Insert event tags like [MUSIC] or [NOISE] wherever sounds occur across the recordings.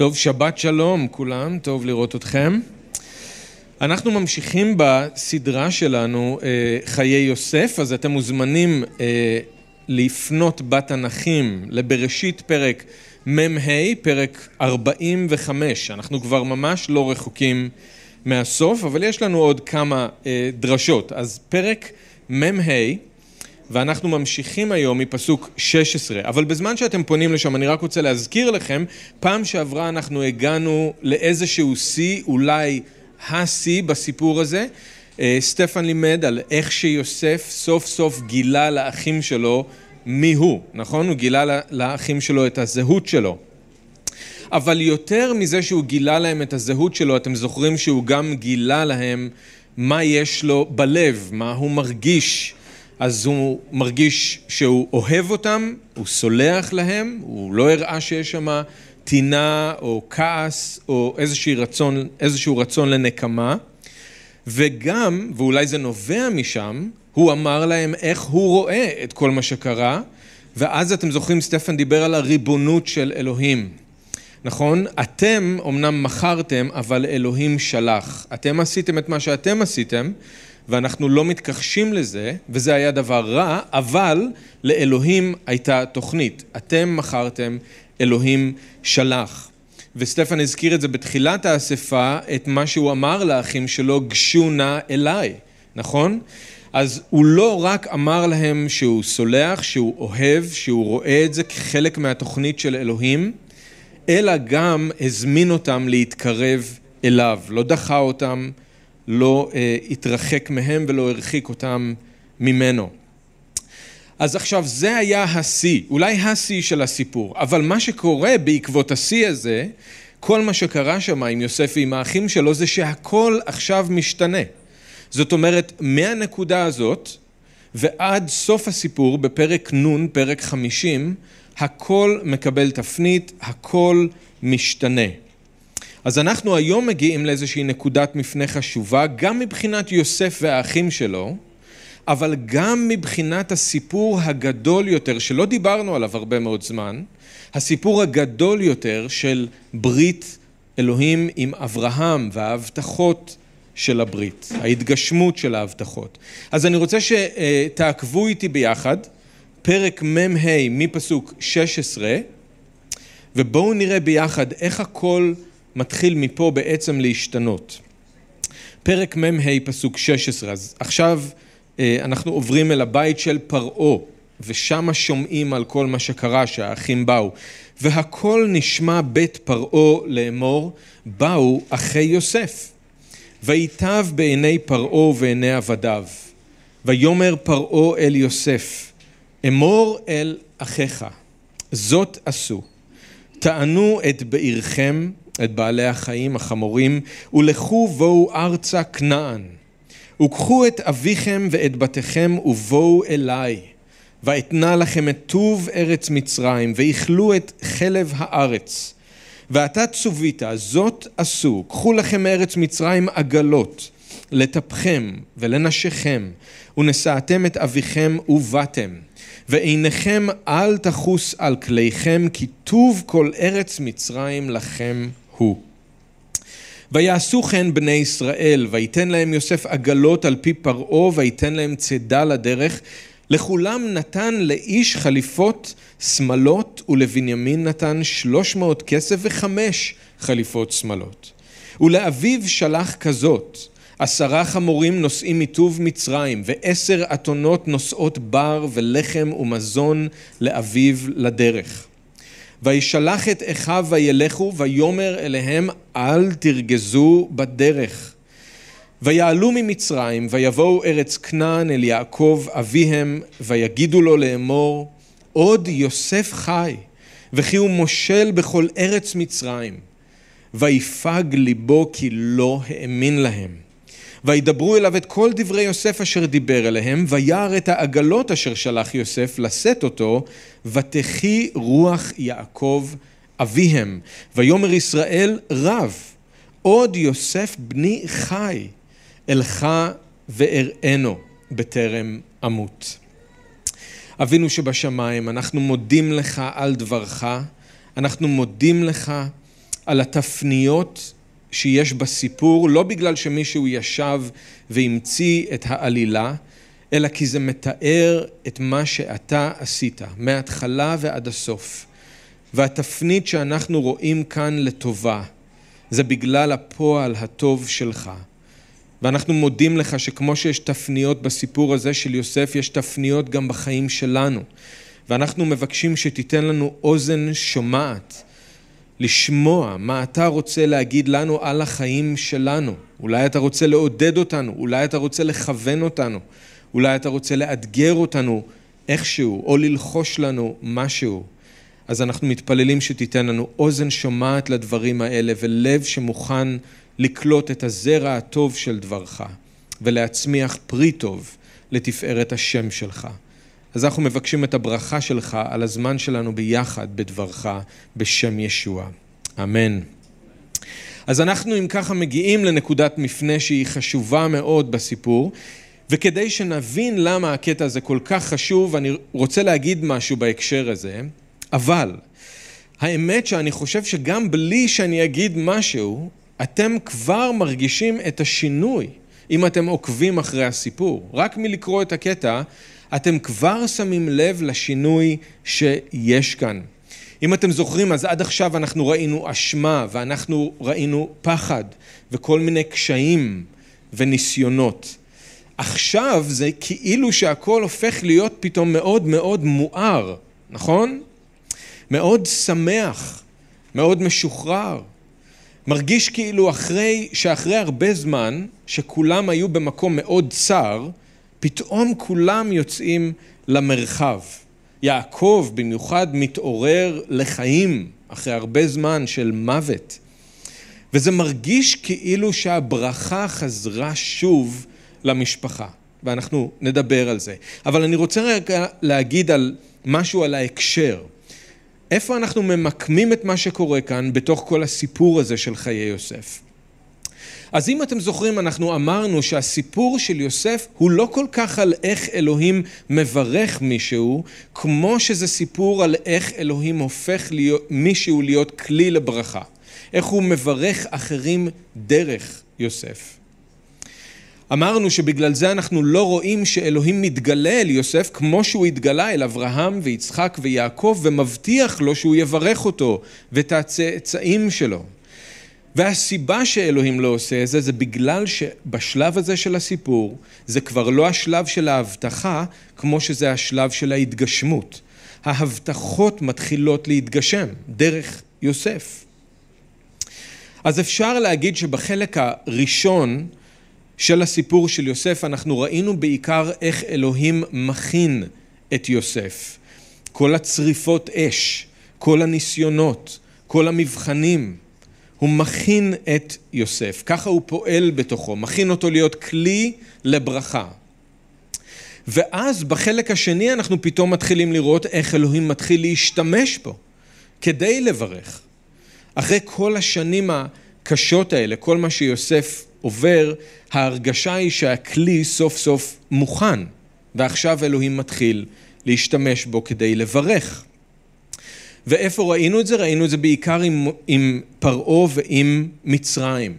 טוב, שבת שלום כולם, טוב לראות אתכם. אנחנו ממשיכים בסדרה שלנו אה, חיי יוסף, אז אתם מוזמנים אה, לפנות בתנ"כים לבראשית פרק מ"ה, פרק 45. אנחנו כבר ממש לא רחוקים מהסוף, אבל יש לנו עוד כמה אה, דרשות. אז פרק מ"ה ואנחנו ממשיכים היום מפסוק 16, אבל בזמן שאתם פונים לשם אני רק רוצה להזכיר לכם, פעם שעברה אנחנו הגענו לאיזשהו שיא, אולי השיא בסיפור הזה. אה, סטפן לימד על איך שיוסף סוף סוף גילה לאחים שלו מי הוא, נכון? הוא גילה לאחים שלו את הזהות שלו. אבל יותר מזה שהוא גילה להם את הזהות שלו, אתם זוכרים שהוא גם גילה להם מה יש לו בלב, מה הוא מרגיש. אז הוא מרגיש שהוא אוהב אותם, הוא סולח להם, הוא לא הראה שיש שם טינה או כעס או רצון, איזשהו רצון לנקמה, וגם, ואולי זה נובע משם, הוא אמר להם איך הוא רואה את כל מה שקרה, ואז אתם זוכרים, סטפן דיבר על הריבונות של אלוהים. נכון? אתם אמנם מכרתם, אבל אלוהים שלח. אתם עשיתם את מה שאתם עשיתם, ואנחנו לא מתכחשים לזה, וזה היה דבר רע, אבל לאלוהים הייתה תוכנית. אתם מכרתם, אלוהים שלח. וסטפן הזכיר את זה בתחילת האספה, את מה שהוא אמר לאחים שלו, גשו נא אליי, נכון? אז הוא לא רק אמר להם שהוא סולח, שהוא אוהב, שהוא רואה את זה כחלק מהתוכנית של אלוהים, אלא גם הזמין אותם להתקרב אליו, לא דחה אותם, לא אה, התרחק מהם ולא הרחיק אותם ממנו. אז עכשיו זה היה השיא, אולי השיא של הסיפור, אבל מה שקורה בעקבות השיא הזה, כל מה שקרה שם עם יוסף ועם האחים שלו זה שהכל עכשיו משתנה. זאת אומרת, מהנקודה הזאת ועד סוף הסיפור בפרק נ', פרק חמישים, הכל מקבל תפנית, הכל משתנה. אז אנחנו היום מגיעים לאיזושהי נקודת מפנה חשובה, גם מבחינת יוסף והאחים שלו, אבל גם מבחינת הסיפור הגדול יותר, שלא דיברנו עליו הרבה מאוד זמן, הסיפור הגדול יותר של ברית אלוהים עם אברהם וההבטחות של הברית, ההתגשמות של ההבטחות. אז אני רוצה שתעקבו איתי ביחד, פרק מ"ה מפסוק 16, ובואו נראה ביחד איך הכל מתחיל מפה בעצם להשתנות. פרק מ"ה פסוק 16, אז עכשיו אה, אנחנו עוברים אל הבית של פרעה, ושם שומעים על כל מה שקרה שהאחים באו. והכל נשמע בית פרעה לאמור, באו אחי יוסף. ויטב בעיני פרעה ובעיני עבדיו. ויאמר פרעה אל יוסף, אמור אל אחיך, זאת עשו. טענו את בעירכם את בעלי החיים, החמורים, ולכו בואו ארצה כנען. וקחו את אביכם ואת בתיכם ובואו אליי. ואתנה לכם את טוב ארץ מצרים, ואכלו את חלב הארץ. ואתה צווית, זאת עשו, קחו לכם מארץ מצרים עגלות, לטפכם ולנשיכם, ונשאתם את אביכם ובאתם. ועיניכם אל תחוס על כליכם, כי טוב כל ארץ מצרים לכם הוא. ויעשו כן בני ישראל, ויתן להם יוסף עגלות על פי פרעה, ויתן להם צידה לדרך. לכולם נתן לאיש חליפות שמלות, ולבנימין נתן שלוש מאות כסף וחמש חליפות שמלות. ולאביו שלח כזאת, עשרה חמורים נושאים מטוב מצרים, ועשר אתונות נושאות בר ולחם ומזון לאביו לדרך. וישלח את אחיו וילכו ויאמר אליהם אל תרגזו בדרך. ויעלו ממצרים ויבואו ארץ כנען אל יעקב אביהם ויגידו לו לאמור עוד יוסף חי וכי הוא מושל בכל ארץ מצרים ויפג ליבו כי לא האמין להם וידברו אליו את כל דברי יוסף אשר דיבר אליהם, וירא את העגלות אשר שלח יוסף לשאת אותו, ותחי רוח יעקב אביהם. ויאמר ישראל רב, עוד יוסף בני חי, אלך ואראנו בטרם אמות. אבינו שבשמיים, אנחנו מודים לך על דברך, אנחנו מודים לך על התפניות שיש בסיפור, לא בגלל שמישהו ישב והמציא את העלילה, אלא כי זה מתאר את מה שאתה עשית, מההתחלה ועד הסוף. והתפנית שאנחנו רואים כאן לטובה, זה בגלל הפועל הטוב שלך. ואנחנו מודים לך שכמו שיש תפניות בסיפור הזה של יוסף, יש תפניות גם בחיים שלנו. ואנחנו מבקשים שתיתן לנו אוזן שומעת, לשמוע מה אתה רוצה להגיד לנו על החיים שלנו. אולי אתה רוצה לעודד אותנו, אולי אתה רוצה לכוון אותנו, אולי אתה רוצה לאתגר אותנו איכשהו, או ללחוש לנו משהו. אז אנחנו מתפללים שתיתן לנו אוזן שומעת לדברים האלה ולב שמוכן לקלוט את הזרע הטוב של דברך ולהצמיח פרי טוב לתפארת השם שלך. אז אנחנו מבקשים את הברכה שלך על הזמן שלנו ביחד בדברך בשם ישוע. אמן. אז אנחנו אם ככה מגיעים לנקודת מפנה שהיא חשובה מאוד בסיפור, וכדי שנבין למה הקטע הזה כל כך חשוב, אני רוצה להגיד משהו בהקשר הזה, אבל האמת שאני חושב שגם בלי שאני אגיד משהו, אתם כבר מרגישים את השינוי אם אתם עוקבים אחרי הסיפור. רק מלקרוא את הקטע, אתם כבר שמים לב לשינוי שיש כאן. אם אתם זוכרים, אז עד עכשיו אנחנו ראינו אשמה ואנחנו ראינו פחד וכל מיני קשיים וניסיונות. עכשיו זה כאילו שהכל הופך להיות פתאום מאוד מאוד מואר, נכון? מאוד שמח, מאוד משוחרר. מרגיש כאילו אחרי, שאחרי הרבה זמן, שכולם היו במקום מאוד צר, פתאום כולם יוצאים למרחב. יעקב במיוחד מתעורר לחיים אחרי הרבה זמן של מוות. וזה מרגיש כאילו שהברכה חזרה שוב למשפחה, ואנחנו נדבר על זה. אבל אני רוצה רגע להגיד על משהו על ההקשר. איפה אנחנו ממקמים את מה שקורה כאן בתוך כל הסיפור הזה של חיי יוסף? אז אם אתם זוכרים, אנחנו אמרנו שהסיפור של יוסף הוא לא כל כך על איך אלוהים מברך מישהו, כמו שזה סיפור על איך אלוהים הופך להיות, מישהו להיות כלי לברכה. איך הוא מברך אחרים דרך יוסף. אמרנו שבגלל זה אנחנו לא רואים שאלוהים מתגלה אל יוסף כמו שהוא התגלה אל אברהם ויצחק ויעקב ומבטיח לו שהוא יברך אותו ואת הצאצאים שלו. והסיבה שאלוהים לא עושה את זה, זה בגלל שבשלב הזה של הסיפור, זה כבר לא השלב של ההבטחה, כמו שזה השלב של ההתגשמות. ההבטחות מתחילות להתגשם דרך יוסף. אז אפשר להגיד שבחלק הראשון של הסיפור של יוסף אנחנו ראינו בעיקר איך אלוהים מכין את יוסף. כל הצריפות אש, כל הניסיונות, כל המבחנים, הוא מכין את יוסף, ככה הוא פועל בתוכו, מכין אותו להיות כלי לברכה. ואז בחלק השני אנחנו פתאום מתחילים לראות איך אלוהים מתחיל להשתמש בו כדי לברך. אחרי כל השנים הקשות האלה, כל מה שיוסף עובר, ההרגשה היא שהכלי סוף סוף מוכן, ועכשיו אלוהים מתחיל להשתמש בו כדי לברך. ואיפה ראינו את זה? ראינו את זה בעיקר עם, עם פרעה ועם מצרים.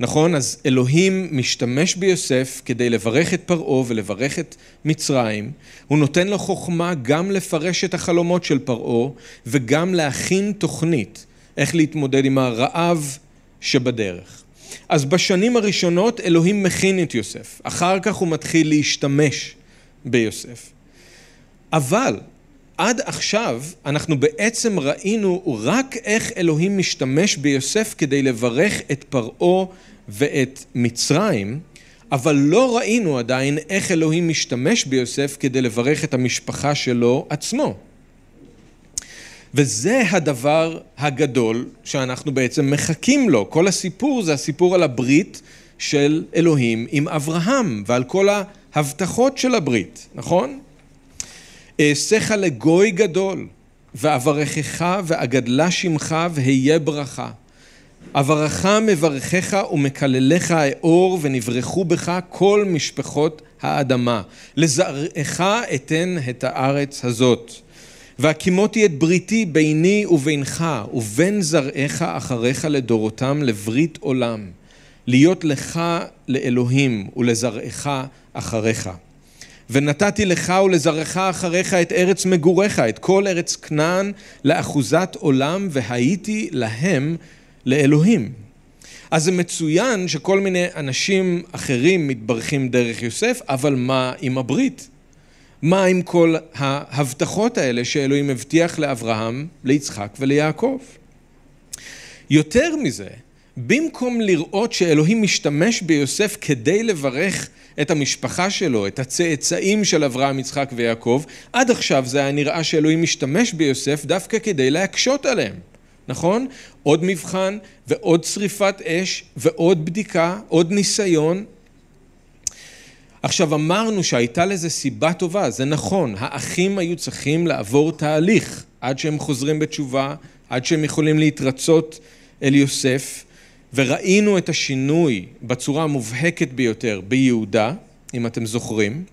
נכון? אז אלוהים משתמש ביוסף כדי לברך את פרעה ולברך את מצרים. הוא נותן לו חוכמה גם לפרש את החלומות של פרעה וגם להכין תוכנית איך להתמודד עם הרעב שבדרך. אז בשנים הראשונות אלוהים מכין את יוסף, אחר כך הוא מתחיל להשתמש ביוסף. אבל עד עכשיו אנחנו בעצם ראינו רק איך אלוהים משתמש ביוסף כדי לברך את פרעה ואת מצרים, אבל לא ראינו עדיין איך אלוהים משתמש ביוסף כדי לברך את המשפחה שלו עצמו. וזה הדבר הגדול שאנחנו בעצם מחכים לו. כל הסיפור זה הסיפור על הברית של אלוהים עם אברהם ועל כל ההבטחות של הברית, נכון? אעשיך לגוי גדול, ואברכך ואגדלה שמך והיה ברכה. אברך מברכך ומקלליך האור ונברכו בך כל משפחות האדמה. לזרעך אתן את הארץ הזאת. והקימותי את בריתי ביני ובינך ובין זרעיך אחריך לדורותם לברית עולם, להיות לך לאלוהים ולזרעך אחריך. ונתתי לך ולזרעך אחריך את ארץ מגוריך, את כל ארץ כנען לאחוזת עולם, והייתי להם לאלוהים. אז זה מצוין שכל מיני אנשים אחרים מתברכים דרך יוסף, אבל מה עם הברית? מה עם כל ההבטחות האלה שאלוהים הבטיח לאברהם, ליצחק וליעקב? יותר מזה, במקום לראות שאלוהים משתמש ביוסף כדי לברך את המשפחה שלו, את הצאצאים של אברהם, יצחק ויעקב, עד עכשיו זה היה נראה שאלוהים משתמש ביוסף דווקא כדי להקשות עליהם, נכון? עוד מבחן ועוד שריפת אש ועוד בדיקה, עוד ניסיון. עכשיו אמרנו שהייתה לזה סיבה טובה, זה נכון, האחים היו צריכים לעבור תהליך עד שהם חוזרים בתשובה, עד שהם יכולים להתרצות אל יוסף, וראינו את השינוי בצורה המובהקת ביותר ביהודה, אם אתם זוכרים,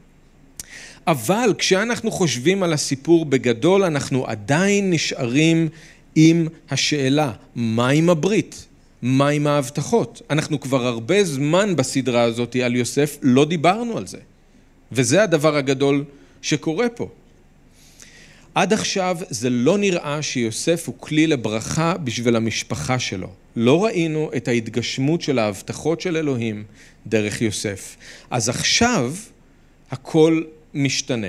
אבל כשאנחנו חושבים על הסיפור בגדול, אנחנו עדיין נשארים עם השאלה, מה עם הברית? מה עם ההבטחות? אנחנו כבר הרבה זמן בסדרה הזאת על יוסף, לא דיברנו על זה. וזה הדבר הגדול שקורה פה. עד עכשיו זה לא נראה שיוסף הוא כלי לברכה בשביל המשפחה שלו. לא ראינו את ההתגשמות של ההבטחות של אלוהים דרך יוסף. אז עכשיו הכל משתנה.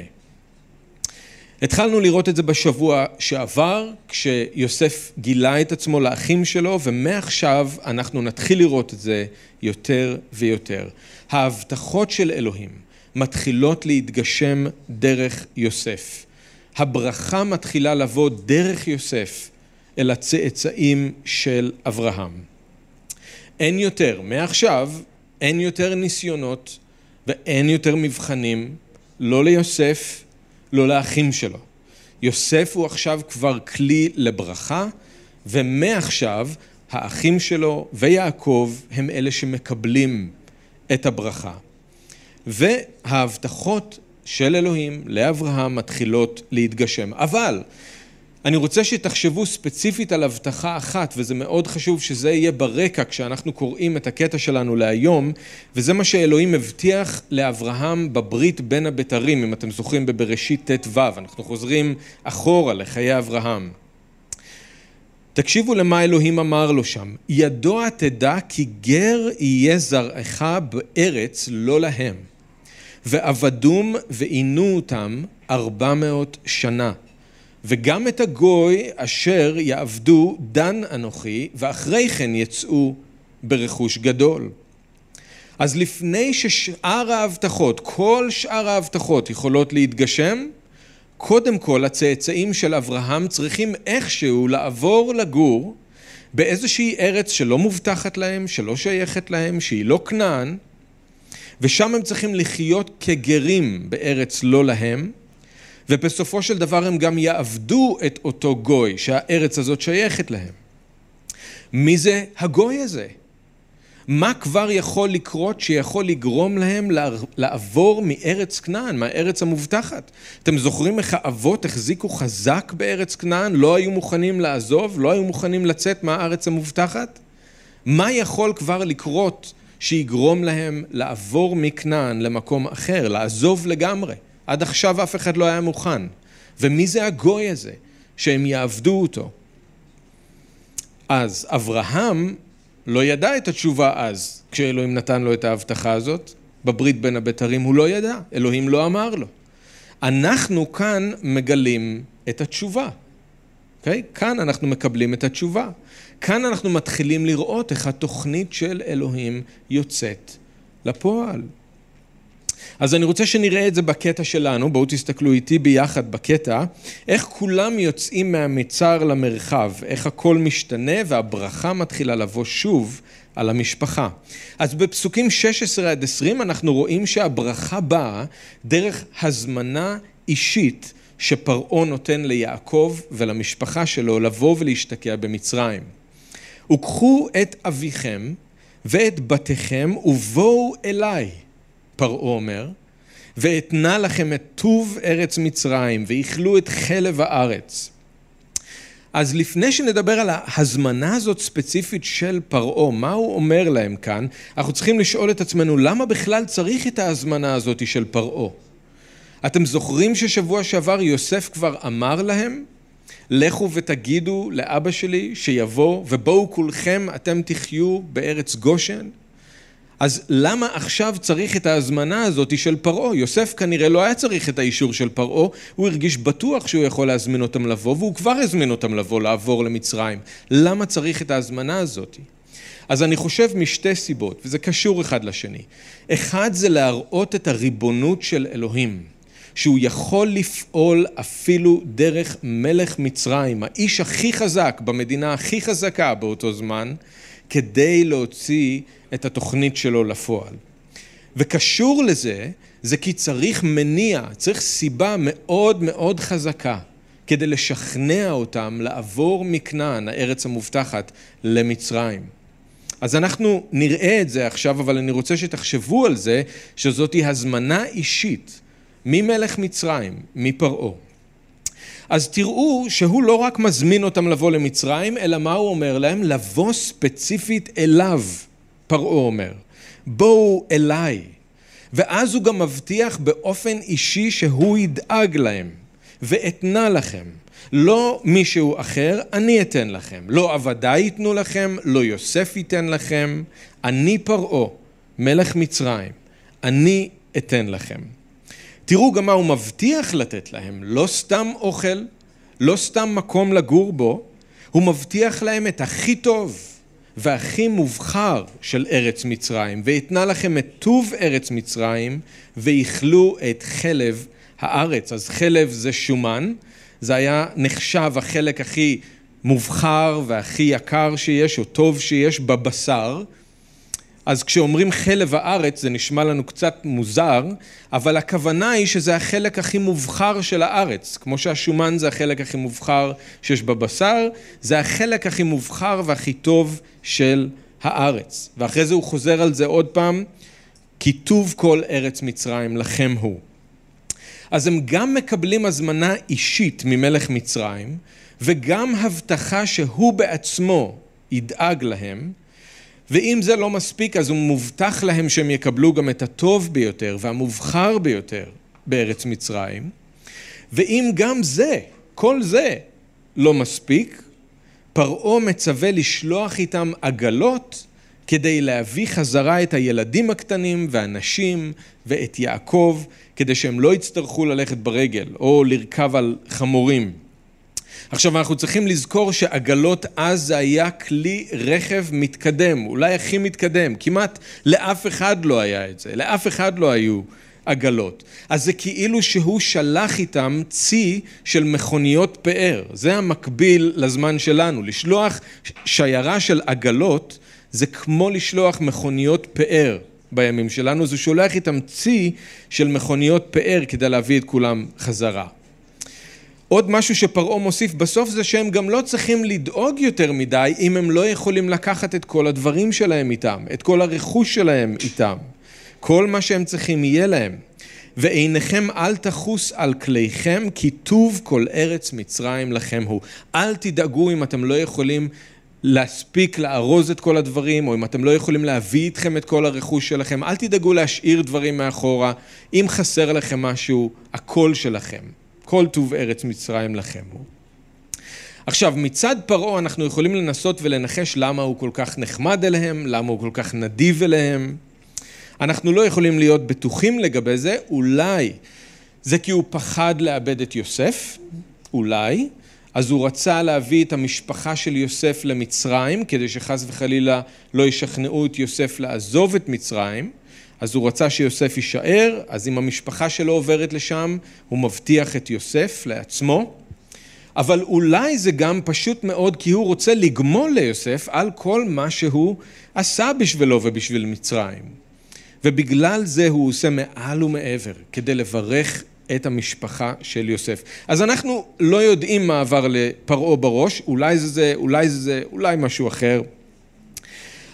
התחלנו לראות את זה בשבוע שעבר, כשיוסף גילה את עצמו לאחים שלו, ומעכשיו אנחנו נתחיל לראות את זה יותר ויותר. ההבטחות של אלוהים מתחילות להתגשם דרך יוסף. הברכה מתחילה לבוא דרך יוסף אל הצאצאים של אברהם. אין יותר, מעכשיו אין יותר ניסיונות ואין יותר מבחנים, לא ליוסף, לא לאחים שלו. יוסף הוא עכשיו כבר כלי לברכה, ומעכשיו האחים שלו ויעקב הם אלה שמקבלים את הברכה. וההבטחות של אלוהים לאברהם מתחילות להתגשם. אבל אני רוצה שתחשבו ספציפית על הבטחה אחת, וזה מאוד חשוב שזה יהיה ברקע כשאנחנו קוראים את הקטע שלנו להיום, וזה מה שאלוהים הבטיח לאברהם בברית בין הבתרים, אם אתם זוכרים בבראשית ט"ו, אנחנו חוזרים אחורה לחיי אברהם. תקשיבו למה אלוהים אמר לו שם, ידוע תדע כי גר יהיה זרעך בארץ לא להם, ועבדום ועינו אותם ארבע מאות שנה. וגם את הגוי אשר יעבדו דן אנוכי, ואחרי כן יצאו ברכוש גדול. אז לפני ששאר ההבטחות, כל שאר ההבטחות יכולות להתגשם, קודם כל הצאצאים של אברהם צריכים איכשהו לעבור לגור באיזושהי ארץ שלא מובטחת להם, שלא שייכת להם, שהיא לא כנען, ושם הם צריכים לחיות כגרים בארץ לא להם, ובסופו של דבר הם גם יעבדו את אותו גוי שהארץ הזאת שייכת להם. מי זה הגוי הזה? מה כבר יכול לקרות שיכול לגרום להם לעבור מארץ כנען, מהארץ המובטחת? אתם זוכרים איך האבות החזיקו חזק בארץ כנען, לא היו מוכנים לעזוב, לא היו מוכנים לצאת מהארץ המובטחת? מה יכול כבר לקרות שיגרום להם לעבור מכנען למקום אחר, לעזוב לגמרי? עד עכשיו אף אחד לא היה מוכן. ומי זה הגוי הזה שהם יעבדו אותו? אז אברהם לא ידע את התשובה אז, כשאלוהים נתן לו את ההבטחה הזאת, בברית בין הבתרים הוא לא ידע, אלוהים לא אמר לו. אנחנו כאן מגלים את התשובה, אוקיי? Okay? כאן אנחנו מקבלים את התשובה. כאן אנחנו מתחילים לראות איך התוכנית של אלוהים יוצאת לפועל. אז אני רוצה שנראה את זה בקטע שלנו, בואו תסתכלו איתי ביחד בקטע, איך כולם יוצאים מהמצר למרחב, איך הכל משתנה והברכה מתחילה לבוא שוב על המשפחה. אז בפסוקים 16 עד 20 אנחנו רואים שהברכה באה דרך הזמנה אישית שפרעה נותן ליעקב ולמשפחה שלו לבוא ולהשתקע במצרים. וקחו את אביכם ואת בתיכם ובואו אליי. פרעה אומר, ואתנה לכם את טוב ארץ מצרים, ואיכלו את חלב הארץ. אז לפני שנדבר על ההזמנה הזאת ספציפית של פרעה, מה הוא אומר להם כאן, אנחנו צריכים לשאול את עצמנו למה בכלל צריך את ההזמנה הזאת של פרעה. אתם זוכרים ששבוע שעבר יוסף כבר אמר להם, לכו ותגידו לאבא שלי שיבוא ובואו כולכם אתם תחיו בארץ גושן? אז למה עכשיו צריך את ההזמנה הזאת של פרעה? יוסף כנראה לא היה צריך את האישור של פרעה, הוא הרגיש בטוח שהוא יכול להזמין אותם לבוא, והוא כבר הזמין אותם לבוא, לעבור למצרים. למה צריך את ההזמנה הזאת? אז אני חושב משתי סיבות, וזה קשור אחד לשני. אחד זה להראות את הריבונות של אלוהים. שהוא יכול לפעול אפילו דרך מלך מצרים, האיש הכי חזק במדינה הכי חזקה באותו זמן, כדי להוציא את התוכנית שלו לפועל. וקשור לזה, זה כי צריך מניע, צריך סיבה מאוד מאוד חזקה כדי לשכנע אותם לעבור מכנען, הארץ המובטחת, למצרים. אז אנחנו נראה את זה עכשיו, אבל אני רוצה שתחשבו על זה, שזאת הזמנה אישית ממלך מצרים, מפרעה. אז תראו שהוא לא רק מזמין אותם לבוא למצרים, אלא מה הוא אומר להם? לבוא ספציפית אליו, פרעה אומר. בואו אליי. ואז הוא גם מבטיח באופן אישי שהוא ידאג להם, ואתנה לכם. לא מישהו אחר, אני אתן לכם. לא עבדיי ייתנו לכם, לא יוסף ייתן לכם. אני פרעה, מלך מצרים. אני אתן לכם. תראו גם מה הוא מבטיח לתת להם, לא סתם אוכל, לא סתם מקום לגור בו, הוא מבטיח להם את הכי טוב והכי מובחר של ארץ מצרים, ויתנה לכם את טוב ארץ מצרים, ויאכלו את חלב הארץ. אז חלב זה שומן, זה היה נחשב החלק הכי מובחר והכי יקר שיש, או טוב שיש בבשר, אז כשאומרים חלב הארץ זה נשמע לנו קצת מוזר, אבל הכוונה היא שזה החלק הכי מובחר של הארץ. כמו שהשומן זה החלק הכי מובחר שיש בבשר, זה החלק הכי מובחר והכי טוב של הארץ. ואחרי זה הוא חוזר על זה עוד פעם, כי טוב כל ארץ מצרים לכם הוא. אז הם גם מקבלים הזמנה אישית ממלך מצרים, וגם הבטחה שהוא בעצמו ידאג להם, ואם זה לא מספיק, אז הוא מובטח להם שהם יקבלו גם את הטוב ביותר והמובחר ביותר בארץ מצרים. ואם גם זה, כל זה, לא מספיק, פרעה מצווה לשלוח איתם עגלות כדי להביא חזרה את הילדים הקטנים והנשים ואת יעקב, כדי שהם לא יצטרכו ללכת ברגל או לרכב על חמורים. עכשיו אנחנו צריכים לזכור שעגלות אז זה היה כלי רכב מתקדם, אולי הכי מתקדם, כמעט לאף אחד לא היה את זה, לאף אחד לא היו עגלות. אז זה כאילו שהוא שלח איתם צי של מכוניות פאר, זה המקביל לזמן שלנו, לשלוח שיירה של עגלות זה כמו לשלוח מכוניות פאר בימים שלנו, הוא שולח איתם צי של מכוניות פאר כדי להביא את כולם חזרה. עוד משהו שפרעה מוסיף בסוף זה שהם גם לא צריכים לדאוג יותר מדי אם הם לא יכולים לקחת את כל הדברים שלהם איתם, את כל הרכוש שלהם איתם. כל מה שהם צריכים יהיה להם. ועיניכם אל תחוס על כליכם כי טוב כל ארץ מצרים לכם הוא. אל תדאגו אם אתם לא יכולים להספיק לארוז את כל הדברים, או אם אתם לא יכולים להביא איתכם את כל הרכוש שלכם, אל תדאגו להשאיר דברים מאחורה. אם חסר לכם משהו, הכל שלכם. כל טוב ארץ מצרים לכם הוא. עכשיו, מצד פרעה אנחנו יכולים לנסות ולנחש למה הוא כל כך נחמד אליהם, למה הוא כל כך נדיב אליהם. אנחנו לא יכולים להיות בטוחים לגבי זה, אולי זה כי הוא פחד לאבד את יוסף, אולי, אז הוא רצה להביא את המשפחה של יוסף למצרים, כדי שחס וחלילה לא ישכנעו את יוסף לעזוב את מצרים. אז הוא רצה שיוסף יישאר, אז אם המשפחה שלו עוברת לשם, הוא מבטיח את יוסף לעצמו. אבל אולי זה גם פשוט מאוד כי הוא רוצה לגמול ליוסף על כל מה שהוא עשה בשבילו ובשביל מצרים. ובגלל זה הוא עושה מעל ומעבר כדי לברך את המשפחה של יוסף. אז אנחנו לא יודעים מה עבר לפרעה בראש, אולי זה זה, אולי זה זה, אולי משהו אחר.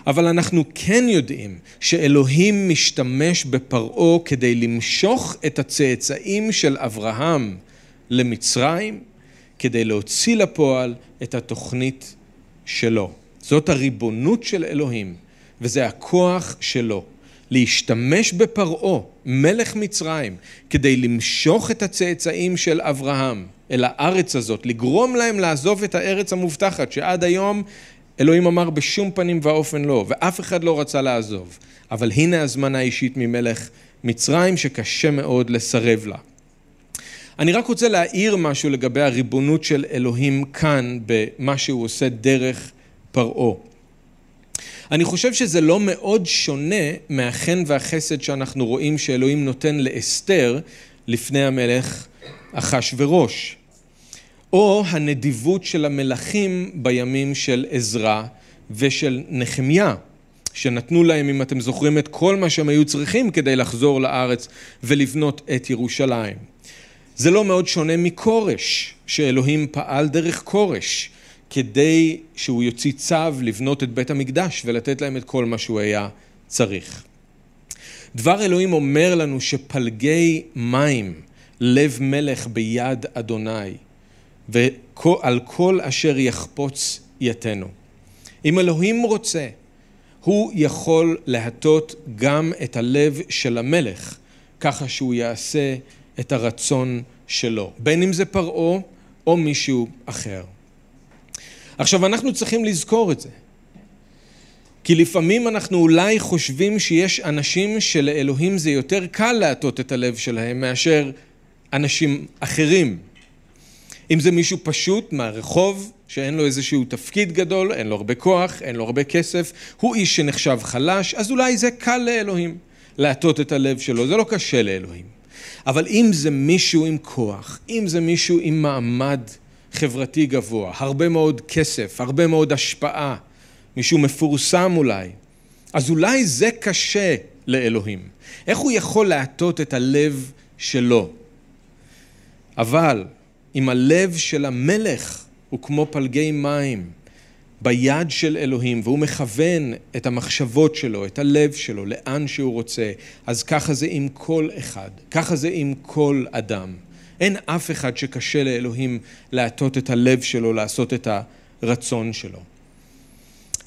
אבל אנחנו כן יודעים שאלוהים משתמש בפרעה כדי למשוך את הצאצאים של אברהם למצרים, כדי להוציא לפועל את התוכנית שלו. זאת הריבונות של אלוהים, וזה הכוח שלו. להשתמש בפרעה, מלך מצרים, כדי למשוך את הצאצאים של אברהם אל הארץ הזאת, לגרום להם לעזוב את הארץ המובטחת, שעד היום אלוהים אמר בשום פנים ואופן לא, ואף אחד לא רצה לעזוב. אבל הנה הזמנה אישית ממלך מצרים שקשה מאוד לסרב לה. אני רק רוצה להעיר משהו לגבי הריבונות של אלוהים כאן במה שהוא עושה דרך פרעה. אני חושב שזה לא מאוד שונה מהחן והחסד שאנחנו רואים שאלוהים נותן לאסתר לפני המלך אחשורוש. או הנדיבות של המלכים בימים של עזרא ושל נחמיה, שנתנו להם, אם אתם זוכרים, את כל מה שהם היו צריכים כדי לחזור לארץ ולבנות את ירושלים. זה לא מאוד שונה מכורש, שאלוהים פעל דרך כורש, כדי שהוא יוציא צו לבנות את בית המקדש ולתת להם את כל מה שהוא היה צריך. דבר אלוהים אומר לנו שפלגי מים, לב מלך ביד אדוני, ועל כל אשר יחפוץ יתנו. אם אלוהים רוצה, הוא יכול להטות גם את הלב של המלך, ככה שהוא יעשה את הרצון שלו, בין אם זה פרעה או מישהו אחר. עכשיו אנחנו צריכים לזכור את זה, כי לפעמים אנחנו אולי חושבים שיש אנשים שלאלוהים זה יותר קל להטות את הלב שלהם מאשר אנשים אחרים. אם זה מישהו פשוט מהרחוב, שאין לו איזשהו תפקיד גדול, אין לו הרבה כוח, אין לו הרבה כסף, הוא איש שנחשב חלש, אז אולי זה קל לאלוהים להטות את הלב שלו, זה לא קשה לאלוהים. אבל אם זה מישהו עם כוח, אם זה מישהו עם מעמד חברתי גבוה, הרבה מאוד כסף, הרבה מאוד השפעה, מישהו מפורסם אולי, אז אולי זה קשה לאלוהים. איך הוא יכול להטות את הלב שלו? אבל אם הלב של המלך הוא כמו פלגי מים ביד של אלוהים, והוא מכוון את המחשבות שלו, את הלב שלו, לאן שהוא רוצה, אז ככה זה עם כל אחד, ככה זה עם כל אדם. אין אף אחד שקשה לאלוהים להטות את הלב שלו, לעשות את הרצון שלו.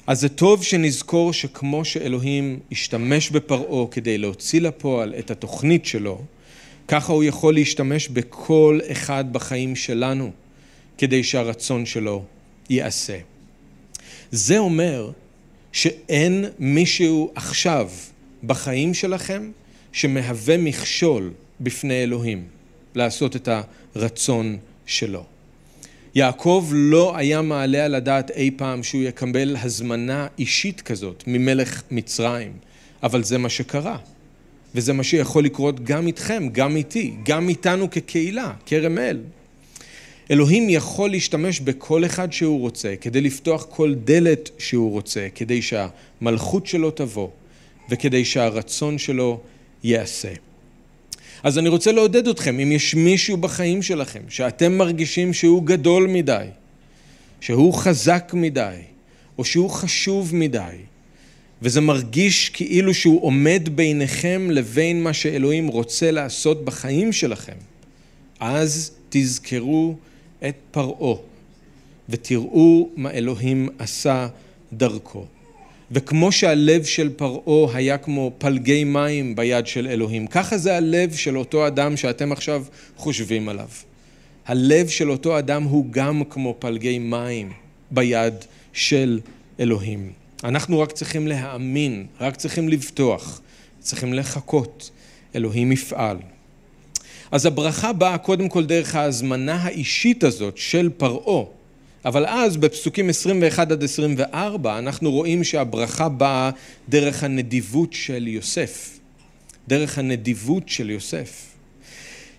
אז זה טוב שנזכור שכמו שאלוהים השתמש בפרעה כדי להוציא לפועל את התוכנית שלו, ככה הוא יכול להשתמש בכל אחד בחיים שלנו כדי שהרצון שלו ייעשה. זה אומר שאין מישהו עכשיו בחיים שלכם שמהווה מכשול בפני אלוהים לעשות את הרצון שלו. יעקב לא היה מעלה על הדעת אי פעם שהוא יקבל הזמנה אישית כזאת ממלך מצרים, אבל זה מה שקרה. וזה מה שיכול לקרות גם איתכם, גם איתי, גם איתנו כקהילה, כרם אל. אלוהים יכול להשתמש בכל אחד שהוא רוצה, כדי לפתוח כל דלת שהוא רוצה, כדי שהמלכות שלו תבוא, וכדי שהרצון שלו ייעשה. אז אני רוצה לעודד אתכם, אם יש מישהו בחיים שלכם, שאתם מרגישים שהוא גדול מדי, שהוא חזק מדי, או שהוא חשוב מדי, וזה מרגיש כאילו שהוא עומד ביניכם לבין מה שאלוהים רוצה לעשות בחיים שלכם, אז תזכרו את פרעה ותראו מה אלוהים עשה דרכו. וכמו שהלב של פרעה היה כמו פלגי מים ביד של אלוהים, ככה זה הלב של אותו אדם שאתם עכשיו חושבים עליו. הלב של אותו אדם הוא גם כמו פלגי מים ביד של אלוהים. אנחנו רק צריכים להאמין, רק צריכים לבטוח, צריכים לחכות, אלוהים יפעל. אז הברכה באה קודם כל דרך ההזמנה האישית הזאת של פרעה, אבל אז בפסוקים 21 עד 24 אנחנו רואים שהברכה באה דרך הנדיבות של יוסף, דרך הנדיבות של יוסף.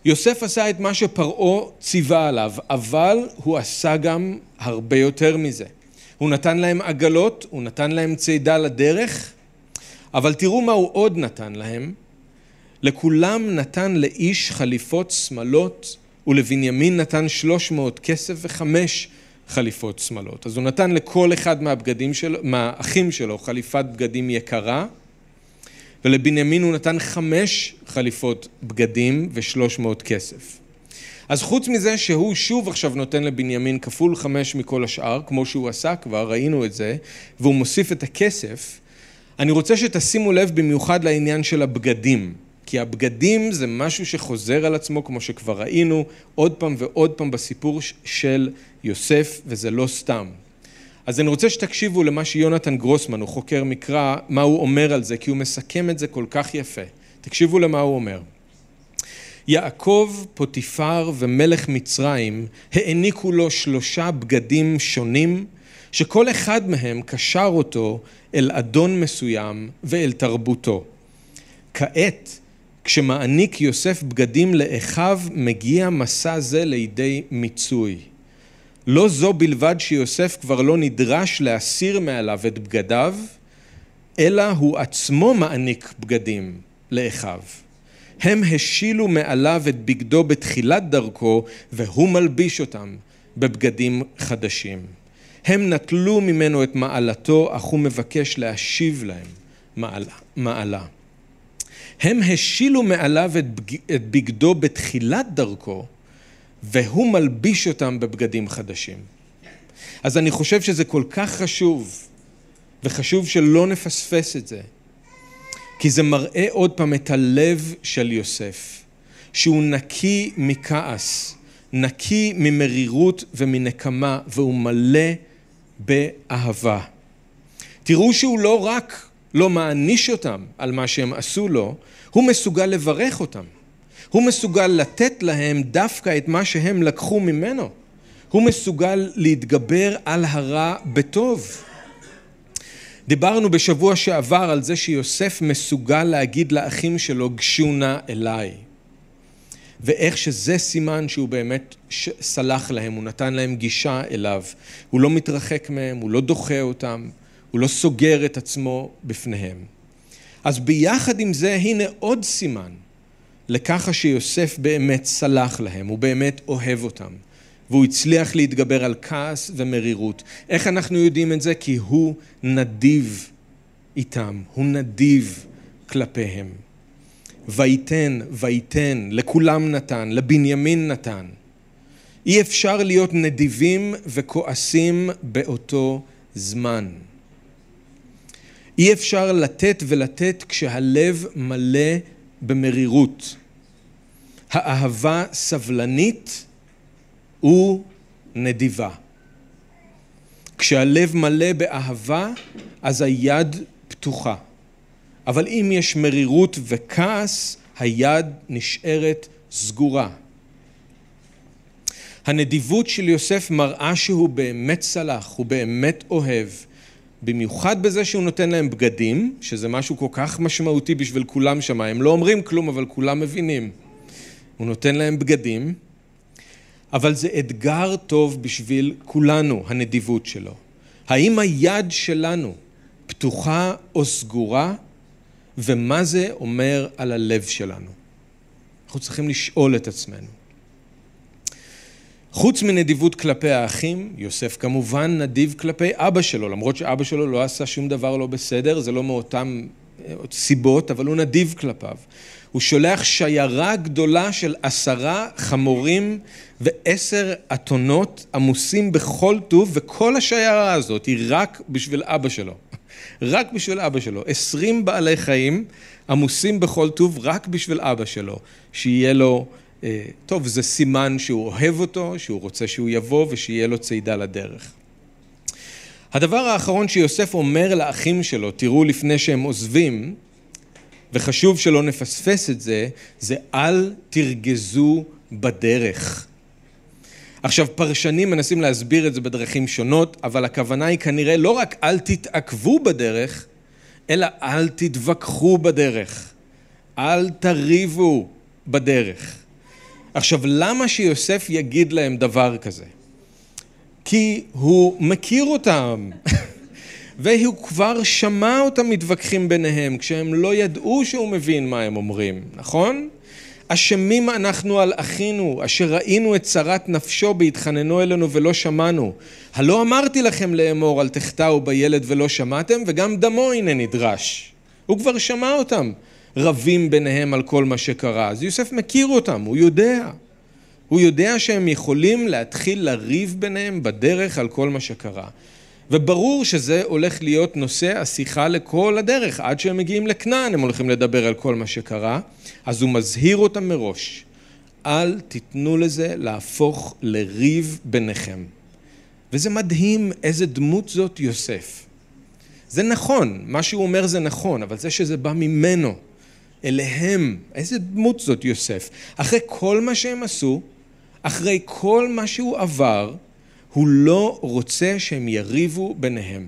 יוסף עשה את מה שפרעה ציווה עליו, אבל הוא עשה גם הרבה יותר מזה. הוא נתן להם עגלות, הוא נתן להם צידה לדרך, אבל תראו מה הוא עוד נתן להם. לכולם נתן לאיש חליפות שמלות, ולבנימין נתן שלוש מאות כסף וחמש חליפות שמלות. אז הוא נתן לכל אחד מהבגדים שלו, מהאחים שלו חליפת בגדים יקרה, ולבנימין הוא נתן חמש חליפות בגדים ושלוש מאות כסף. אז חוץ מזה שהוא שוב עכשיו נותן לבנימין כפול חמש מכל השאר, כמו שהוא עשה כבר, ראינו את זה, והוא מוסיף את הכסף, אני רוצה שתשימו לב במיוחד לעניין של הבגדים. כי הבגדים זה משהו שחוזר על עצמו, כמו שכבר ראינו, עוד פעם ועוד פעם בסיפור של יוסף, וזה לא סתם. אז אני רוצה שתקשיבו למה שיונתן גרוסמן, הוא חוקר מקרא, מה הוא אומר על זה, כי הוא מסכם את זה כל כך יפה. תקשיבו למה הוא אומר. יעקב, פוטיפר ומלך מצרים העניקו לו שלושה בגדים שונים, שכל אחד מהם קשר אותו אל אדון מסוים ואל תרבותו. כעת, כשמעניק יוסף בגדים לאחיו, מגיע מסע זה לידי מיצוי. לא זו בלבד שיוסף כבר לא נדרש להסיר מעליו את בגדיו, אלא הוא עצמו מעניק בגדים לאחיו. הם השילו מעליו את בגדו בתחילת דרכו, והוא מלביש אותם בבגדים חדשים. הם נטלו ממנו את מעלתו, אך הוא מבקש להשיב להם מעלה. מעלה. הם השילו מעליו את, בג... את בגדו בתחילת דרכו, והוא מלביש אותם בבגדים חדשים. אז אני חושב שזה כל כך חשוב, וחשוב שלא נפספס את זה, כי זה מראה עוד פעם את הלב של יוסף, שהוא נקי מכעס, נקי ממרירות ומנקמה, והוא מלא באהבה. תראו שהוא לא רק לא מעניש אותם על מה שהם עשו לו, הוא מסוגל לברך אותם. הוא מסוגל לתת להם דווקא את מה שהם לקחו ממנו. הוא מסוגל להתגבר על הרע בטוב. דיברנו בשבוע שעבר על זה שיוסף מסוגל להגיד לאחים שלו גשו נא אליי. ואיך שזה סימן שהוא באמת סלח להם, הוא נתן להם גישה אליו. הוא לא מתרחק מהם, הוא לא דוחה אותם, הוא לא סוגר את עצמו בפניהם. אז ביחד עם זה, הנה עוד סימן לככה שיוסף באמת סלח להם, הוא באמת אוהב אותם. והוא הצליח להתגבר על כעס ומרירות. איך אנחנו יודעים את זה? כי הוא נדיב איתם, הוא נדיב כלפיהם. ויתן, ויתן, לכולם נתן, לבנימין נתן. אי אפשר להיות נדיבים וכועסים באותו זמן. אי אפשר לתת ולתת כשהלב מלא במרירות. האהבה סבלנית ונדיבה. כשהלב מלא באהבה, אז היד פתוחה. אבל אם יש מרירות וכעס, היד נשארת סגורה. הנדיבות של יוסף מראה שהוא באמת סלח, הוא באמת אוהב, במיוחד בזה שהוא נותן להם בגדים, שזה משהו כל כך משמעותי בשביל כולם שם, הם לא אומרים כלום, אבל כולם מבינים. הוא נותן להם בגדים, אבל זה אתגר טוב בשביל כולנו, הנדיבות שלו. האם היד שלנו פתוחה או סגורה, ומה זה אומר על הלב שלנו? אנחנו צריכים לשאול את עצמנו. חוץ מנדיבות כלפי האחים, יוסף כמובן נדיב כלפי אבא שלו, למרות שאבא שלו לא עשה שום דבר לא בסדר, זה לא מאותן אה, סיבות, אבל הוא נדיב כלפיו. הוא שולח שיירה גדולה של עשרה חמורים ועשר אתונות עמוסים בכל טוב, וכל השיירה הזאת היא רק בשביל אבא שלו. רק בשביל אבא שלו. עשרים בעלי חיים עמוסים בכל טוב רק בשביל אבא שלו, שיהיה לו... אה, טוב, זה סימן שהוא אוהב אותו, שהוא רוצה שהוא יבוא ושיהיה לו צידה לדרך. הדבר האחרון שיוסף אומר לאחים שלו, תראו לפני שהם עוזבים, וחשוב שלא נפספס את זה, זה אל תרגזו בדרך. עכשיו, פרשנים מנסים להסביר את זה בדרכים שונות, אבל הכוונה היא כנראה לא רק אל תתעכבו בדרך, אלא אל תתווכחו בדרך. אל תריבו בדרך. עכשיו, למה שיוסף יגיד להם דבר כזה? כי הוא מכיר אותם, [LAUGHS] והוא כבר שמע אותם מתווכחים ביניהם, כשהם לא ידעו שהוא מבין מה הם אומרים, נכון? אשמים אנחנו על אחינו, אשר ראינו את צרת נפשו בהתחננו אלינו ולא שמענו. הלא אמרתי לכם לאמור, אל תחטאו בילד ולא שמעתם, וגם דמו הנה נדרש. הוא כבר שמע אותם רבים ביניהם על כל מה שקרה. אז יוסף מכיר אותם, הוא יודע. הוא יודע שהם יכולים להתחיל לריב ביניהם בדרך על כל מה שקרה. וברור שזה הולך להיות נושא השיחה לכל הדרך, עד שהם מגיעים לכנען הם הולכים לדבר על כל מה שקרה, אז הוא מזהיר אותם מראש, אל תיתנו לזה להפוך לריב ביניכם. וזה מדהים איזה דמות זאת יוסף. זה נכון, מה שהוא אומר זה נכון, אבל זה שזה בא ממנו, אליהם, איזה דמות זאת יוסף. אחרי כל מה שהם עשו, אחרי כל מה שהוא עבר, הוא לא רוצה שהם יריבו ביניהם.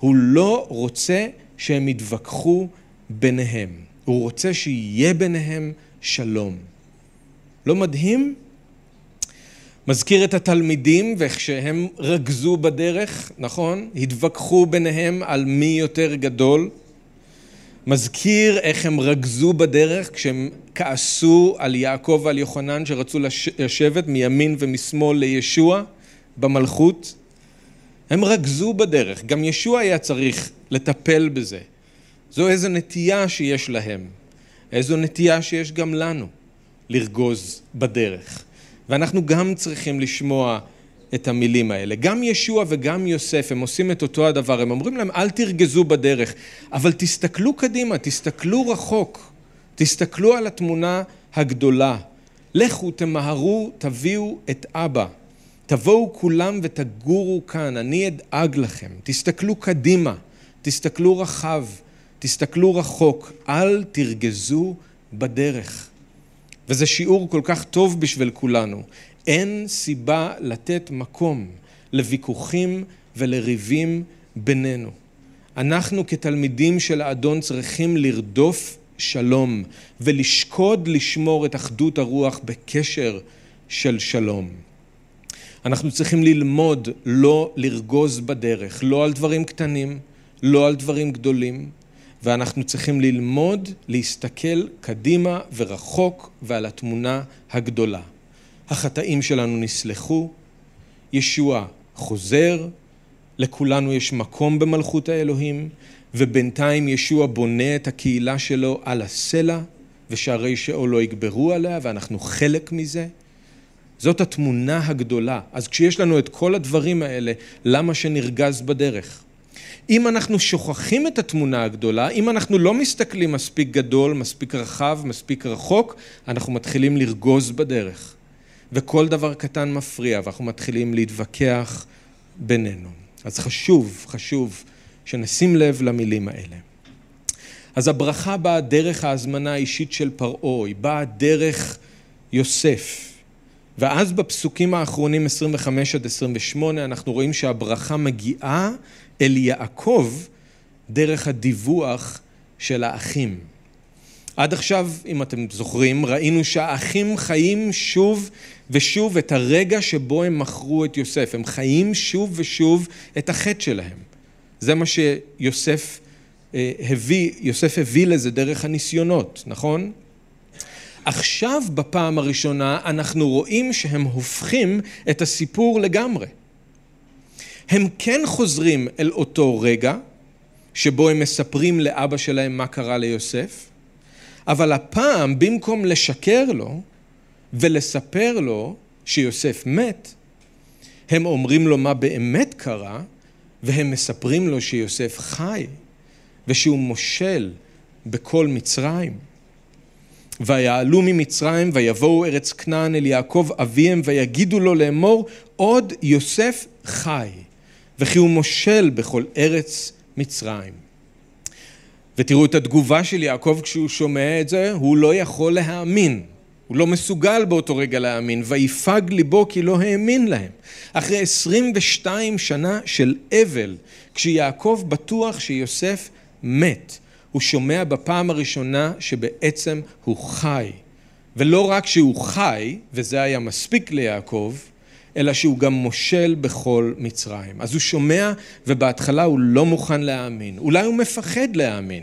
הוא לא רוצה שהם יתווכחו ביניהם. הוא רוצה שיהיה ביניהם שלום. לא מדהים? מזכיר את התלמידים ואיך שהם רגזו בדרך, נכון? התווכחו ביניהם על מי יותר גדול. מזכיר איך הם רגזו בדרך כשהם כעסו על יעקב ועל יוחנן שרצו לשבת מימין ומשמאל לישוע. במלכות, הם רגזו בדרך, גם ישוע היה צריך לטפל בזה. זו איזו נטייה שיש להם, איזו נטייה שיש גם לנו, לרגוז בדרך. ואנחנו גם צריכים לשמוע את המילים האלה. גם ישוע וגם יוסף, הם עושים את אותו הדבר, הם אומרים להם אל תרגזו בדרך, אבל תסתכלו קדימה, תסתכלו רחוק, תסתכלו על התמונה הגדולה. לכו, תמהרו, תביאו את אבא. תבואו כולם ותגורו כאן, אני אדאג לכם. תסתכלו קדימה, תסתכלו רחב, תסתכלו רחוק, אל תרגזו בדרך. וזה שיעור כל כך טוב בשביל כולנו. אין סיבה לתת מקום לוויכוחים ולריבים בינינו. אנחנו כתלמידים של האדון צריכים לרדוף שלום ולשקוד לשמור את אחדות הרוח בקשר של שלום. אנחנו צריכים ללמוד לא לרגוז בדרך, לא על דברים קטנים, לא על דברים גדולים, ואנחנו צריכים ללמוד להסתכל קדימה ורחוק ועל התמונה הגדולה. החטאים שלנו נסלחו, ישוע חוזר, לכולנו יש מקום במלכות האלוהים, ובינתיים ישוע בונה את הקהילה שלו על הסלע, ושערי שאול לא יגברו עליה, ואנחנו חלק מזה. זאת התמונה הגדולה. אז כשיש לנו את כל הדברים האלה, למה שנרגז בדרך? אם אנחנו שוכחים את התמונה הגדולה, אם אנחנו לא מסתכלים מספיק גדול, מספיק רחב, מספיק רחוק, אנחנו מתחילים לרגוז בדרך. וכל דבר קטן מפריע, ואנחנו מתחילים להתווכח בינינו. אז חשוב, חשוב שנשים לב למילים האלה. אז הברכה באה דרך ההזמנה האישית של פרעה, היא באה דרך יוסף. ואז בפסוקים האחרונים 25 עד 28 אנחנו רואים שהברכה מגיעה אל יעקב דרך הדיווח של האחים. עד עכשיו, אם אתם זוכרים, ראינו שהאחים חיים שוב ושוב את הרגע שבו הם מכרו את יוסף. הם חיים שוב ושוב את החטא שלהם. זה מה שיוסף אה, הביא, יוסף הביא לזה דרך הניסיונות, נכון? עכשיו בפעם הראשונה אנחנו רואים שהם הופכים את הסיפור לגמרי. הם כן חוזרים אל אותו רגע שבו הם מספרים לאבא שלהם מה קרה ליוסף, אבל הפעם במקום לשקר לו ולספר לו שיוסף מת, הם אומרים לו מה באמת קרה והם מספרים לו שיוסף חי ושהוא מושל בכל מצרים. ויעלו ממצרים ויבואו ארץ כנען אל יעקב אביהם ויגידו לו לאמור עוד יוסף חי וכי הוא מושל בכל ארץ מצרים. ותראו את התגובה של יעקב כשהוא שומע את זה, הוא לא יכול להאמין. הוא לא מסוגל באותו רגע להאמין, ויפג ליבו כי לא האמין להם. אחרי 22 שנה של אבל, כשיעקב בטוח שיוסף מת, הוא שומע בפעם הראשונה שבעצם הוא חי. ולא רק שהוא חי, וזה היה מספיק ליעקב, אלא שהוא גם מושל בכל מצרים. אז הוא שומע, ובהתחלה הוא לא מוכן להאמין. אולי הוא מפחד להאמין.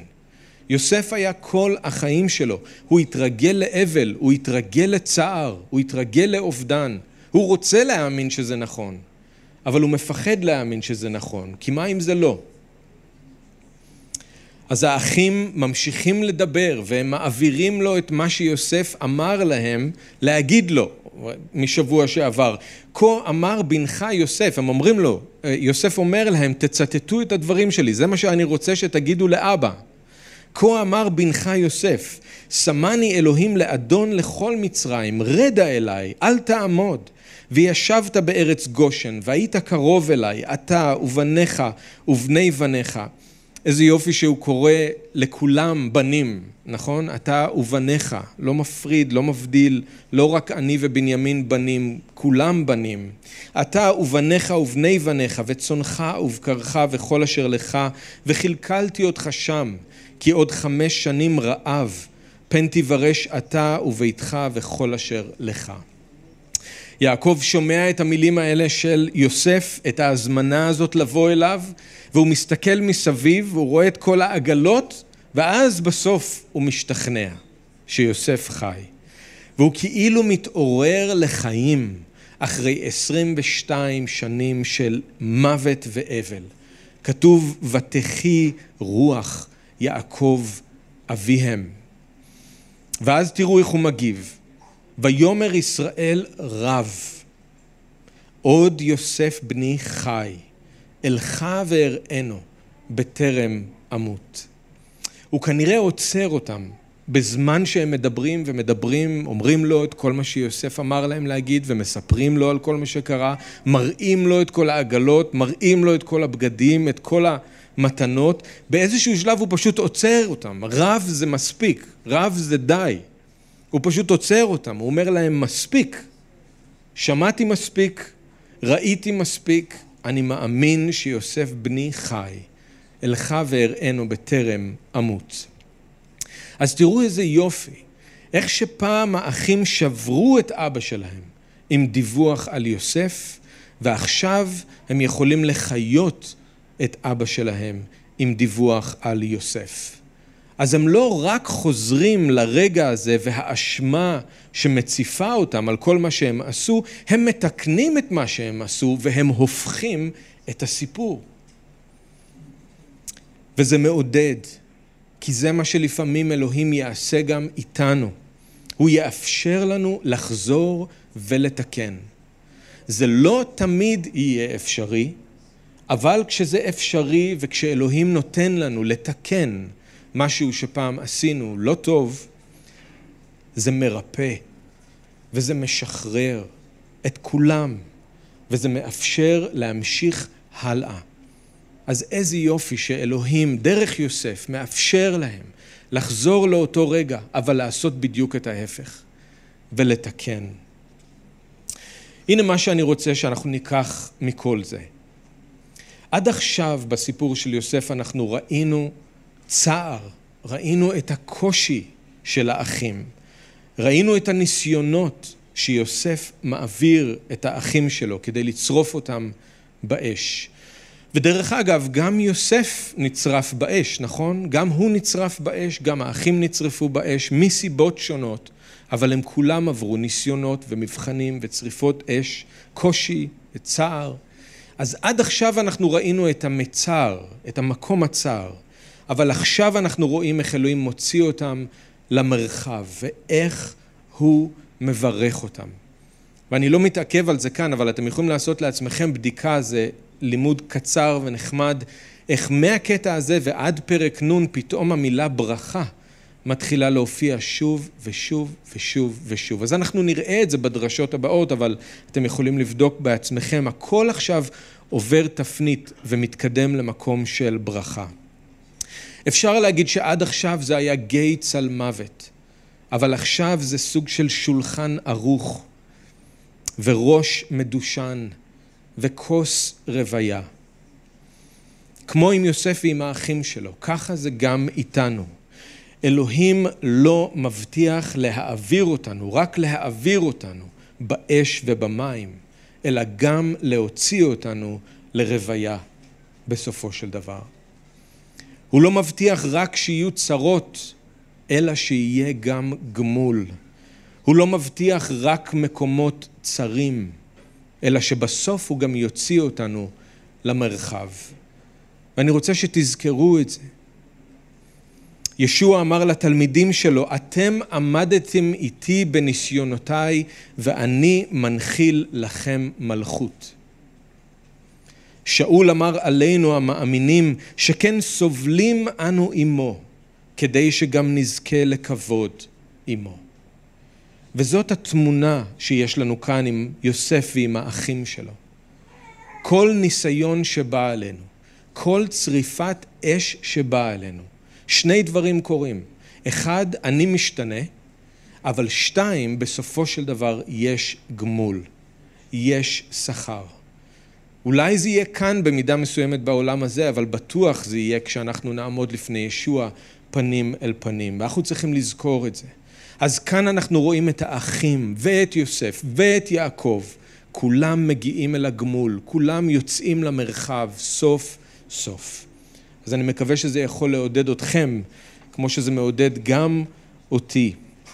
יוסף היה כל החיים שלו. הוא התרגל לאבל, הוא התרגל לצער, הוא התרגל לאובדן. הוא רוצה להאמין שזה נכון, אבל הוא מפחד להאמין שזה נכון, כי מה אם זה לא? אז האחים ממשיכים לדבר והם מעבירים לו את מה שיוסף אמר להם להגיד לו משבוע שעבר. כה אמר בנך יוסף, הם אומרים לו, יוסף אומר להם תצטטו את הדברים שלי, זה מה שאני רוצה שתגידו לאבא. כה אמר בנך יוסף, שמני אלוהים לאדון לכל מצרים, רדה אליי, אל תעמוד. וישבת בארץ גושן, והיית קרוב אליי, אתה ובניך ובני בניך. איזה יופי שהוא קורא לכולם בנים, נכון? אתה ובניך, לא מפריד, לא מבדיל, לא רק אני ובנימין בנים, כולם בנים. אתה ובניך ובני בניך, וצונך ובקרך וכל אשר לך, וכלכלתי אותך שם, כי עוד חמש שנים רעב, פן תברש אתה וביתך וכל אשר לך. יעקב שומע את המילים האלה של יוסף, את ההזמנה הזאת לבוא אליו, והוא מסתכל מסביב, והוא רואה את כל העגלות, ואז בסוף הוא משתכנע שיוסף חי. והוא כאילו מתעורר לחיים אחרי 22 שנים של מוות ואבל. כתוב, ותחי רוח יעקב אביהם. ואז תראו איך הוא מגיב. ויאמר ישראל רב, עוד יוסף בני חי, אלך ואראנו בטרם אמות. הוא כנראה עוצר אותם בזמן שהם מדברים ומדברים, אומרים לו את כל מה שיוסף אמר להם להגיד ומספרים לו על כל מה שקרה, מראים לו את כל העגלות, מראים לו את כל הבגדים, את כל המתנות. באיזשהו שלב הוא פשוט עוצר אותם. רב זה מספיק, רב זה די. הוא פשוט עוצר אותם, הוא אומר להם מספיק, שמעתי מספיק, ראיתי מספיק, אני מאמין שיוסף בני חי, אלך ואראנו בטרם אמות. אז תראו איזה יופי, איך שפעם האחים שברו את אבא שלהם עם דיווח על יוסף, ועכשיו הם יכולים לחיות את אבא שלהם עם דיווח על יוסף. אז הם לא רק חוזרים לרגע הזה והאשמה שמציפה אותם על כל מה שהם עשו, הם מתקנים את מה שהם עשו והם הופכים את הסיפור. וזה מעודד, כי זה מה שלפעמים אלוהים יעשה גם איתנו. הוא יאפשר לנו לחזור ולתקן. זה לא תמיד יהיה אפשרי, אבל כשזה אפשרי וכשאלוהים נותן לנו לתקן, משהו שפעם עשינו לא טוב, זה מרפא וזה משחרר את כולם וזה מאפשר להמשיך הלאה. אז איזה יופי שאלוהים דרך יוסף מאפשר להם לחזור לאותו רגע, אבל לעשות בדיוק את ההפך ולתקן. הנה מה שאני רוצה שאנחנו ניקח מכל זה. עד עכשיו בסיפור של יוסף אנחנו ראינו צער, ראינו את הקושי של האחים, ראינו את הניסיונות שיוסף מעביר את האחים שלו כדי לצרוף אותם באש. ודרך אגב, גם יוסף נצרף באש, נכון? גם הוא נצרף באש, גם האחים נצרפו באש, מסיבות שונות, אבל הם כולם עברו ניסיונות ומבחנים וצריפות אש, קושי וצער. אז עד עכשיו אנחנו ראינו את המצר, את המקום הצר. אבל עכשיו אנחנו רואים איך אלוהים מוציא אותם למרחב, ואיך הוא מברך אותם. ואני לא מתעכב על זה כאן, אבל אתם יכולים לעשות לעצמכם בדיקה, זה לימוד קצר ונחמד, איך מהקטע הזה ועד פרק נ' פתאום המילה ברכה מתחילה להופיע שוב ושוב ושוב ושוב. אז אנחנו נראה את זה בדרשות הבאות, אבל אתם יכולים לבדוק בעצמכם, הכל עכשיו עובר תפנית ומתקדם למקום של ברכה. אפשר להגיד שעד עכשיו זה היה גייטס על מוות, אבל עכשיו זה סוג של שולחן ערוך וראש מדושן וכוס רוויה. כמו עם יוסף ועם האחים שלו, ככה זה גם איתנו. אלוהים לא מבטיח להעביר אותנו, רק להעביר אותנו באש ובמים, אלא גם להוציא אותנו לרוויה בסופו של דבר. הוא לא מבטיח רק שיהיו צרות, אלא שיהיה גם גמול. הוא לא מבטיח רק מקומות צרים, אלא שבסוף הוא גם יוציא אותנו למרחב. ואני רוצה שתזכרו את זה. ישוע אמר לתלמידים שלו, אתם עמדתם איתי בניסיונותיי ואני מנחיל לכם מלכות. שאול אמר עלינו המאמינים שכן סובלים אנו עמו כדי שגם נזכה לכבוד עמו. וזאת התמונה שיש לנו כאן עם יוסף ועם האחים שלו. כל ניסיון שבא עלינו, כל צריפת אש שבאה עלינו, שני דברים קורים. אחד, אני משתנה, אבל שתיים, בסופו של דבר יש גמול, יש שכר. אולי זה יהיה כאן במידה מסוימת בעולם הזה, אבל בטוח זה יהיה כשאנחנו נעמוד לפני ישוע פנים אל פנים, ואנחנו צריכים לזכור את זה. אז כאן אנחנו רואים את האחים ואת יוסף ואת יעקב, כולם מגיעים אל הגמול, כולם יוצאים למרחב סוף סוף. אז אני מקווה שזה יכול לעודד אתכם, כמו שזה מעודד גם אותי,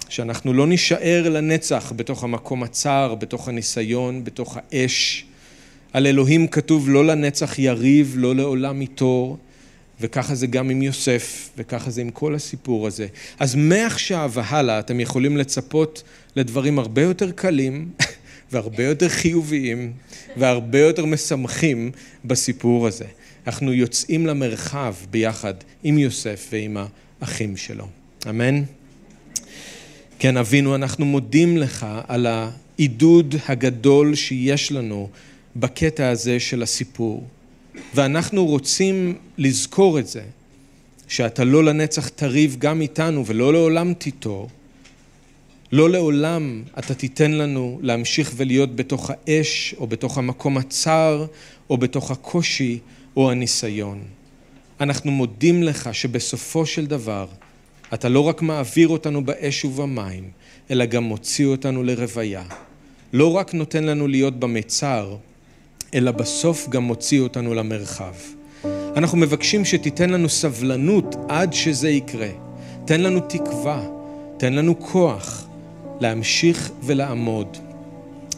שאנחנו לא נישאר לנצח בתוך המקום הצר, בתוך הניסיון, בתוך האש. על אלוהים כתוב לא לנצח יריב, לא לעולם יתור, וככה זה גם עם יוסף, וככה זה עם כל הסיפור הזה. אז מעכשיו והלאה אתם יכולים לצפות לדברים הרבה יותר קלים, [LAUGHS] והרבה יותר חיוביים, והרבה יותר משמחים בסיפור הזה. אנחנו יוצאים למרחב ביחד עם יוסף ועם האחים שלו. אמן? כן, אבינו, אנחנו מודים לך על העידוד הגדול שיש לנו בקטע הזה של הסיפור. ואנחנו רוצים לזכור את זה, שאתה לא לנצח תריב גם איתנו ולא לעולם תיטור. לא לעולם אתה תיתן לנו להמשיך ולהיות בתוך האש או בתוך המקום הצר או בתוך הקושי או הניסיון. אנחנו מודים לך שבסופו של דבר אתה לא רק מעביר אותנו באש ובמים, אלא גם מוציא אותנו לרוויה. לא רק נותן לנו להיות במצר, אלא בסוף גם מוציא אותנו למרחב. אנחנו מבקשים שתיתן לנו סבלנות עד שזה יקרה. תן לנו תקווה, תן לנו כוח להמשיך ולעמוד.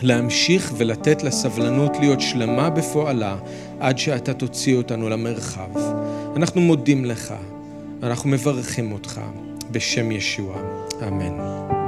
להמשיך ולתת לסבלנות להיות שלמה בפועלה עד שאתה תוציא אותנו למרחב. אנחנו מודים לך, אנחנו מברכים אותך בשם ישוע. אמן.